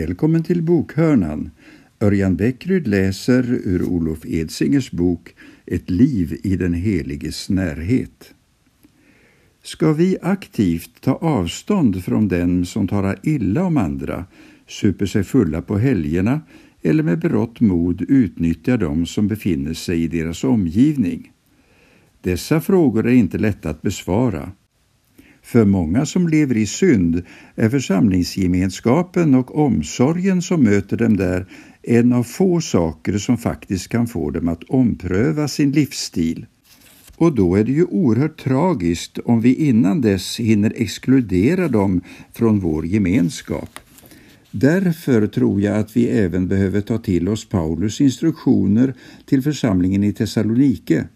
Välkommen till bokhörnan. Örjan Bäckryd läser ur Olof Edsingers bok Ett liv i den heliges närhet. Ska vi aktivt ta avstånd från den som talar illa om andra, super sig fulla på helgerna eller med berått mod utnyttjar dem som befinner sig i deras omgivning? Dessa frågor är inte lätta att besvara. För många som lever i synd är församlingsgemenskapen och omsorgen som möter dem där en av få saker som faktiskt kan få dem att ompröva sin livsstil. Och då är det ju oerhört tragiskt om vi innan dess hinner exkludera dem från vår gemenskap. Därför tror jag att vi även behöver ta till oss Paulus instruktioner till församlingen i Thessalonike.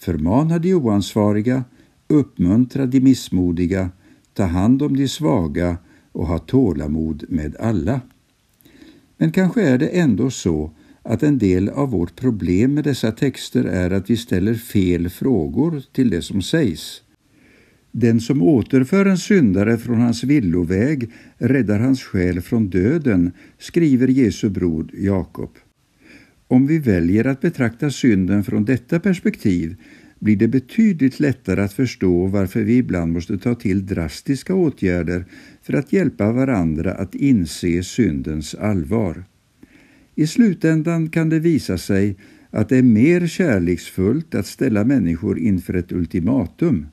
Förmana de oansvariga, uppmuntra de missmodiga, ta hand om de svaga och ha tålamod med alla. Men kanske är det ändå så att en del av vårt problem med dessa texter är att vi ställer fel frågor till det som sägs. Den som återför en syndare från hans villoväg räddar hans själ från döden, skriver Jesu bror Jakob. Om vi väljer att betrakta synden från detta perspektiv blir det betydligt lättare att förstå varför vi ibland måste ta till drastiska åtgärder för att hjälpa varandra att inse syndens allvar. I slutändan kan det visa sig att det är mer kärleksfullt att ställa människor inför ett ultimatum.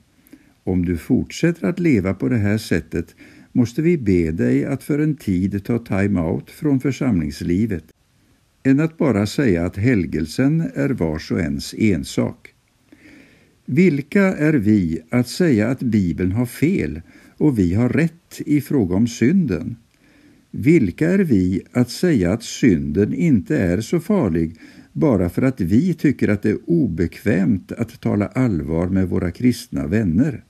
Om du fortsätter att leva på det här sättet måste vi be dig att för en tid ta time-out från församlingslivet än att bara säga att helgelsen är vars och ens ensak. Vilka är vi att säga att Bibeln har fel och vi har rätt i fråga om synden? Vilka är vi att säga att synden inte är så farlig bara för att vi tycker att det är obekvämt att tala allvar med våra kristna vänner?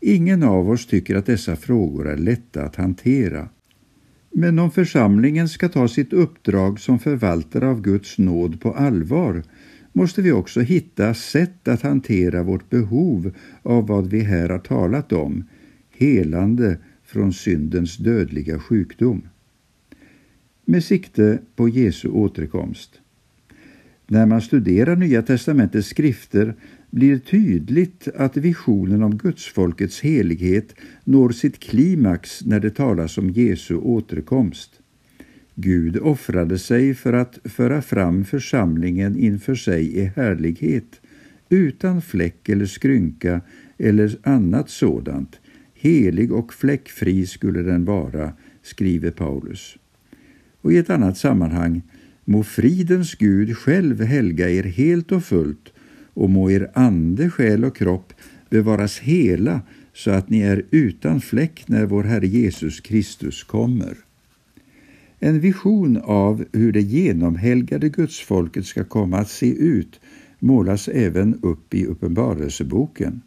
Ingen av oss tycker att dessa frågor är lätta att hantera. Men om församlingen ska ta sitt uppdrag som förvaltare av Guds nåd på allvar måste vi också hitta sätt att hantera vårt behov av vad vi här har talat om, helande från syndens dödliga sjukdom. Med sikte på Jesu återkomst. När man studerar Nya testamentets skrifter blir det tydligt att visionen om gudsfolkets helighet når sitt klimax när det talas om Jesu återkomst. Gud offrade sig för att föra fram församlingen inför sig i härlighet, utan fläck eller skrynka eller annat sådant. Helig och fläckfri skulle den vara, skriver Paulus. Och i ett annat sammanhang, må fridens Gud själv helga er helt och fullt och må er ande, själ och kropp bevaras hela så att ni är utan fläck när vår Herre Jesus Kristus kommer. En vision av hur det genomhelgade gudsfolket ska komma att se ut målas även upp i Uppenbarelseboken.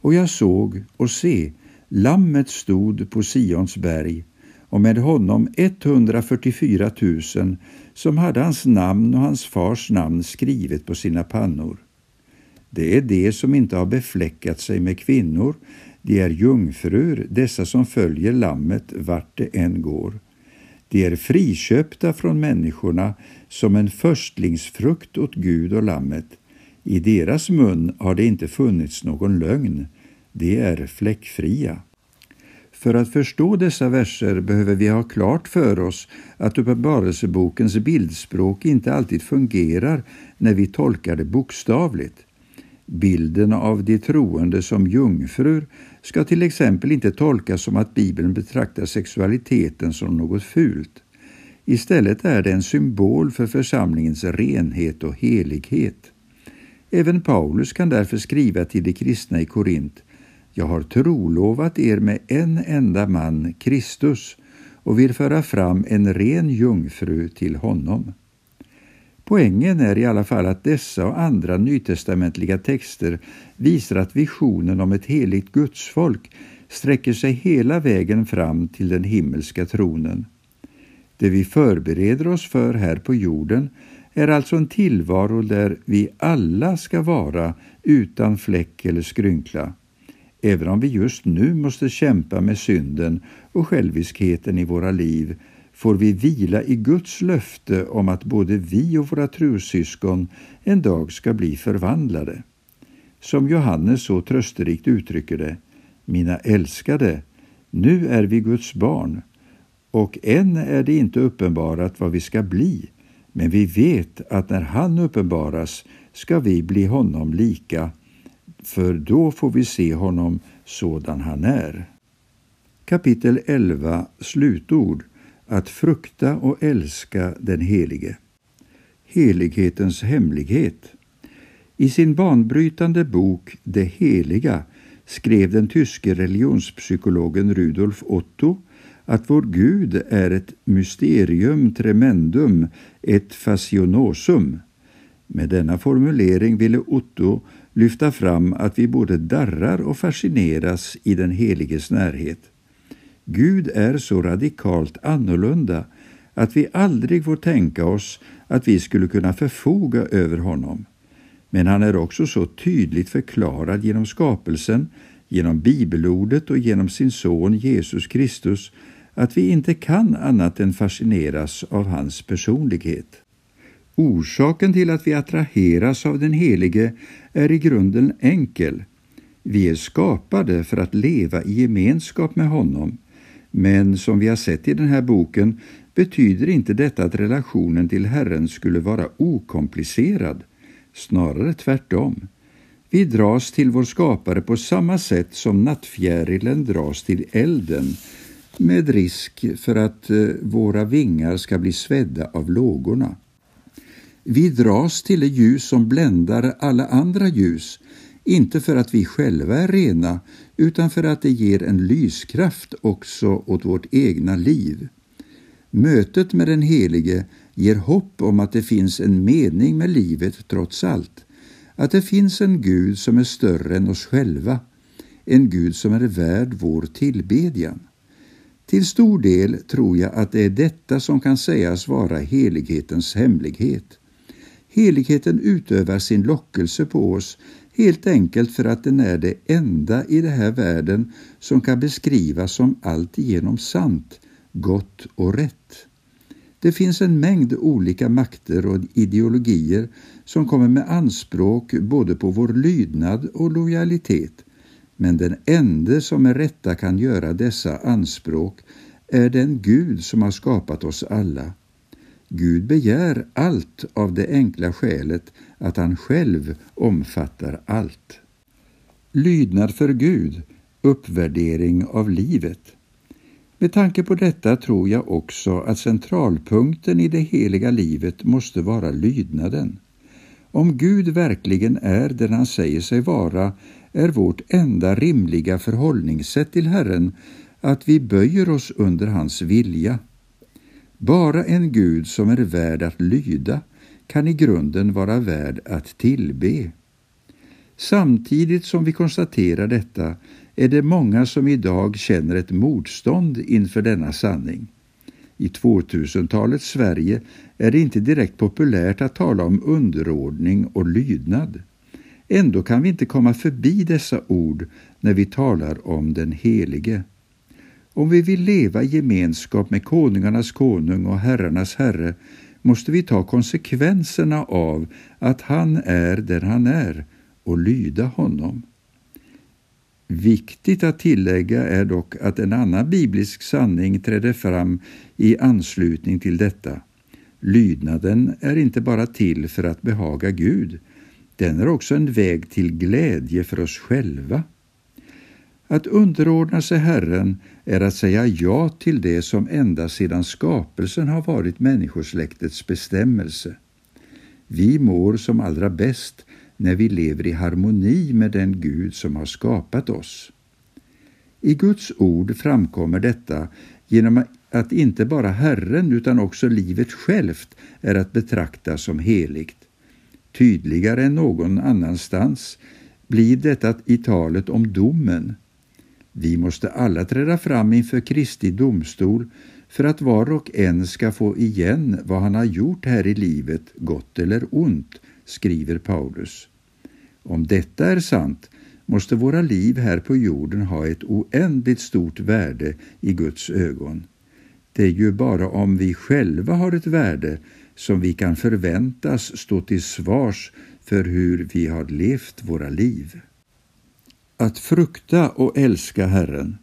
Och jag såg och se, Lammet stod på Sions berg och med honom 144 000 som hade hans namn och hans fars namn skrivet på sina pannor. Det är de som inte har befläckat sig med kvinnor, de är jungfrur, dessa som följer Lammet vart det än går. De är friköpta från människorna som en förstlingsfrukt åt Gud och Lammet. I deras mun har det inte funnits någon lögn. De är fläckfria. För att förstå dessa verser behöver vi ha klart för oss att Uppenbarelsebokens bildspråk inte alltid fungerar när vi tolkar det bokstavligt. Bilden av de troende som jungfrur ska till exempel inte tolkas som att Bibeln betraktar sexualiteten som något fult. Istället är det en symbol för församlingens renhet och helighet. Även Paulus kan därför skriva till de kristna i Korint jag har trolovat er med en enda man, Kristus, och vill föra fram en ren jungfru till honom. Poängen är i alla fall att dessa och andra nytestamentliga texter visar att visionen om ett heligt gudsfolk sträcker sig hela vägen fram till den himmelska tronen. Det vi förbereder oss för här på jorden är alltså en tillvaro där vi alla ska vara utan fläck eller skrynkla. Även om vi just nu måste kämpa med synden och själviskheten i våra liv får vi vila i Guds löfte om att både vi och våra trossyskon en dag ska bli förvandlade. Som Johannes så trösterikt uttrycker det, mina älskade, nu är vi Guds barn och än är det inte uppenbarat vad vi ska bli, men vi vet att när han uppenbaras ska vi bli honom lika, för då får vi se honom sådan han är. Kapitel 11 Slutord att frukta och älska den Helige. Helighetens hemlighet. I sin banbrytande bok Det heliga skrev den tyske religionspsykologen Rudolf Otto att vår Gud är ett mysterium tremendum, ett fascionosum. Med denna formulering ville Otto lyfta fram att vi både darrar och fascineras i den heliges närhet. Gud är så radikalt annorlunda att vi aldrig får tänka oss att vi skulle kunna förfoga över honom. Men han är också så tydligt förklarad genom skapelsen, genom bibelordet och genom sin son Jesus Kristus att vi inte kan annat än fascineras av hans personlighet. Orsaken till att vi attraheras av den Helige är i grunden enkel. Vi är skapade för att leva i gemenskap med honom. Men som vi har sett i den här boken betyder inte detta att relationen till Herren skulle vara okomplicerad. Snarare tvärtom. Vi dras till vår skapare på samma sätt som nattfjärilen dras till elden med risk för att eh, våra vingar ska bli svedda av lågorna. Vi dras till det ljus som bländar alla andra ljus, inte för att vi själva är rena, utan för att det ger en lyskraft också åt vårt egna liv. Mötet med den Helige ger hopp om att det finns en mening med livet trots allt, att det finns en Gud som är större än oss själva, en Gud som är värd vår tillbedjan. Till stor del tror jag att det är detta som kan sägas vara helighetens hemlighet. Heligheten utövar sin lockelse på oss helt enkelt för att den är det enda i den här världen som kan beskrivas som alltigenom sant, gott och rätt. Det finns en mängd olika makter och ideologier som kommer med anspråk både på vår lydnad och lojalitet men den ende som med rätta kan göra dessa anspråk är den Gud som har skapat oss alla. Gud begär allt av det enkla skälet att han själv omfattar allt. Lydnad för Gud, uppvärdering av livet. Med tanke på detta tror jag också att centralpunkten i det heliga livet måste vara lydnaden. Om Gud verkligen är den han säger sig vara är vårt enda rimliga förhållningssätt till Herren att vi böjer oss under hans vilja. Bara en Gud som är värd att lyda kan i grunden vara värd att tillbe. Samtidigt som vi konstaterar detta är det många som idag känner ett motstånd inför denna sanning. I 2000-talets Sverige är det inte direkt populärt att tala om underordning och lydnad. Ändå kan vi inte komma förbi dessa ord när vi talar om den Helige. Om vi vill leva i gemenskap med konungarnas konung och herrarnas herre måste vi ta konsekvenserna av att han är den han är och lyda honom. Viktigt att tillägga är dock att en annan biblisk sanning träder fram i anslutning till detta. Lydnaden är inte bara till för att behaga Gud, den är också en väg till glädje för oss själva. Att underordna sig Herren är att säga ja till det som ända sedan skapelsen har varit människosläktets bestämmelse. Vi mår som allra bäst när vi lever i harmoni med den Gud som har skapat oss. I Guds ord framkommer detta genom att inte bara Herren utan också livet självt är att betrakta som heligt. Tydligare än någon annanstans blir detta i talet om domen. Vi måste alla träda fram inför Kristi domstol för att var och en ska få igen vad han har gjort här i livet, gott eller ont, skriver Paulus. Om detta är sant måste våra liv här på jorden ha ett oändligt stort värde i Guds ögon. Det är ju bara om vi själva har ett värde som vi kan förväntas stå till svars för hur vi har levt våra liv. Att frukta och älska Herren.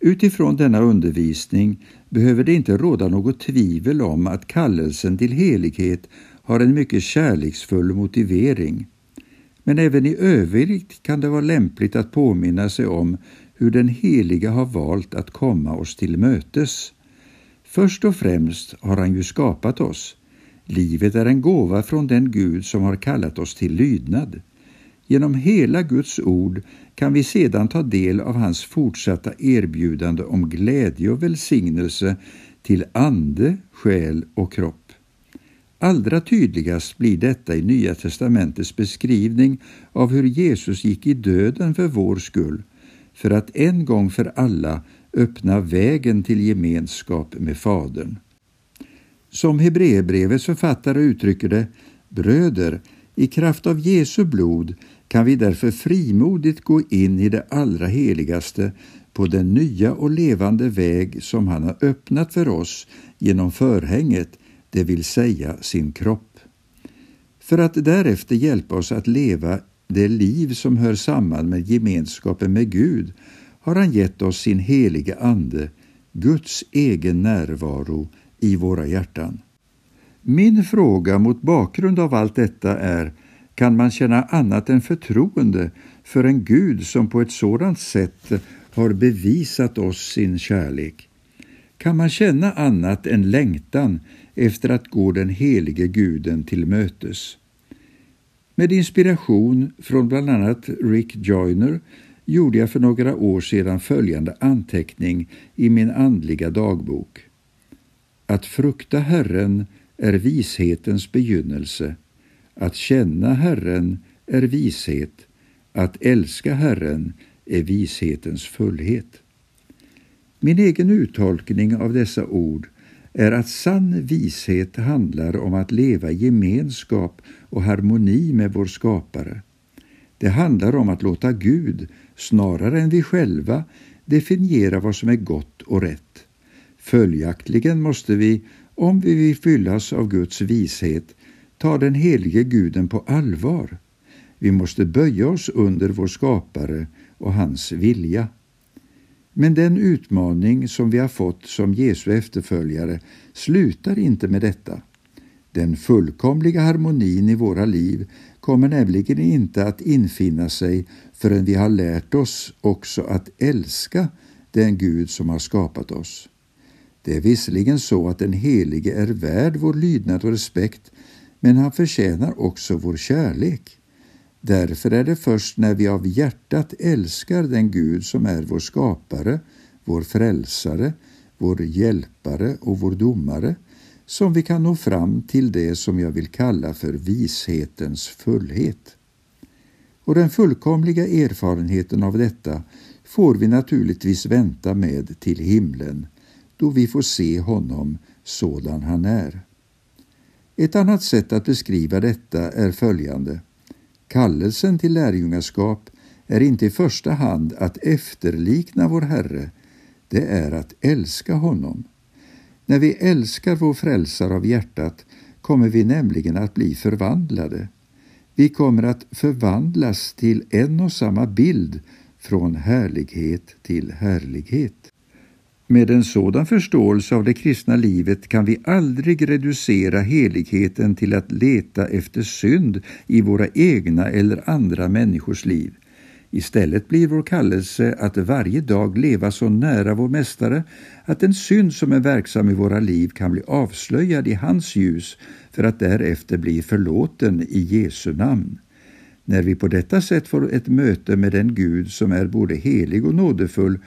Utifrån denna undervisning behöver det inte råda något tvivel om att kallelsen till helighet har en mycket kärleksfull motivering. Men även i övrigt kan det vara lämpligt att påminna sig om hur den heliga har valt att komma oss till mötes. Först och främst har han ju skapat oss. Livet är en gåva från den Gud som har kallat oss till lydnad. Genom hela Guds ord kan vi sedan ta del av hans fortsatta erbjudande om glädje och välsignelse till ande, själ och kropp. Allra tydligast blir detta i Nya testamentets beskrivning av hur Jesus gick i döden för vår skull, för att en gång för alla öppna vägen till gemenskap med Fadern. Som Hebreerbrevets författare uttrycker det, bröder, i kraft av Jesu blod kan vi därför frimodigt gå in i det allra heligaste på den nya och levande väg som han har öppnat för oss genom förhänget, det vill säga sin kropp. För att därefter hjälpa oss att leva det liv som hör samman med gemenskapen med Gud har han gett oss sin helige Ande, Guds egen närvaro i våra hjärtan. Min fråga mot bakgrund av allt detta är kan man känna annat än förtroende för en Gud som på ett sådant sätt har bevisat oss sin kärlek? Kan man känna annat än längtan efter att gå den helige Guden till mötes? Med inspiration från bland annat Rick Joyner gjorde jag för några år sedan följande anteckning i min andliga dagbok. Att frukta Herren är vishetens begynnelse. Att känna Herren är vishet. Att älska Herren är vishetens fullhet. Min egen uttolkning av dessa ord är att sann vishet handlar om att leva i gemenskap och harmoni med vår skapare. Det handlar om att låta Gud, snarare än vi själva, definiera vad som är gott och rätt. Följaktligen måste vi, om vi vill fyllas av Guds vishet, ta den helige Guden på allvar. Vi måste böja oss under vår skapare och hans vilja. Men den utmaning som vi har fått som Jesu efterföljare slutar inte med detta. Den fullkomliga harmonin i våra liv kommer nämligen inte att infinna sig förrän vi har lärt oss också att älska den Gud som har skapat oss. Det är visserligen så att den Helige är värd vår lydnad och respekt, men han förtjänar också vår kärlek. Därför är det först när vi av hjärtat älskar den Gud som är vår skapare, vår frälsare, vår hjälpare och vår domare som vi kan nå fram till det som jag vill kalla för vishetens fullhet. Och den fullkomliga erfarenheten av detta får vi naturligtvis vänta med till himlen, då vi får se honom sådan han är. Ett annat sätt att beskriva detta är följande. Kallelsen till lärjungaskap är inte i första hand att efterlikna vår Herre, det är att älska honom. När vi älskar vår frälsare av hjärtat kommer vi nämligen att bli förvandlade. Vi kommer att förvandlas till en och samma bild från härlighet till härlighet. Med en sådan förståelse av det kristna livet kan vi aldrig reducera heligheten till att leta efter synd i våra egna eller andra människors liv. Istället blir vår kallelse att varje dag leva så nära vår Mästare att en synd som är verksam i våra liv kan bli avslöjad i hans ljus för att därefter bli förlåten i Jesu namn. När vi på detta sätt får ett möte med den Gud som är både helig och nådefull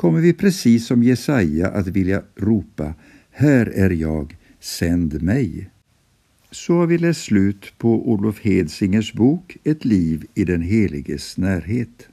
kommer vi precis som Jesaja att vilja ropa Här är jag, sänd mig. Så har vi läst slut på Olof Hedsingers bok Ett liv i den heliges närhet.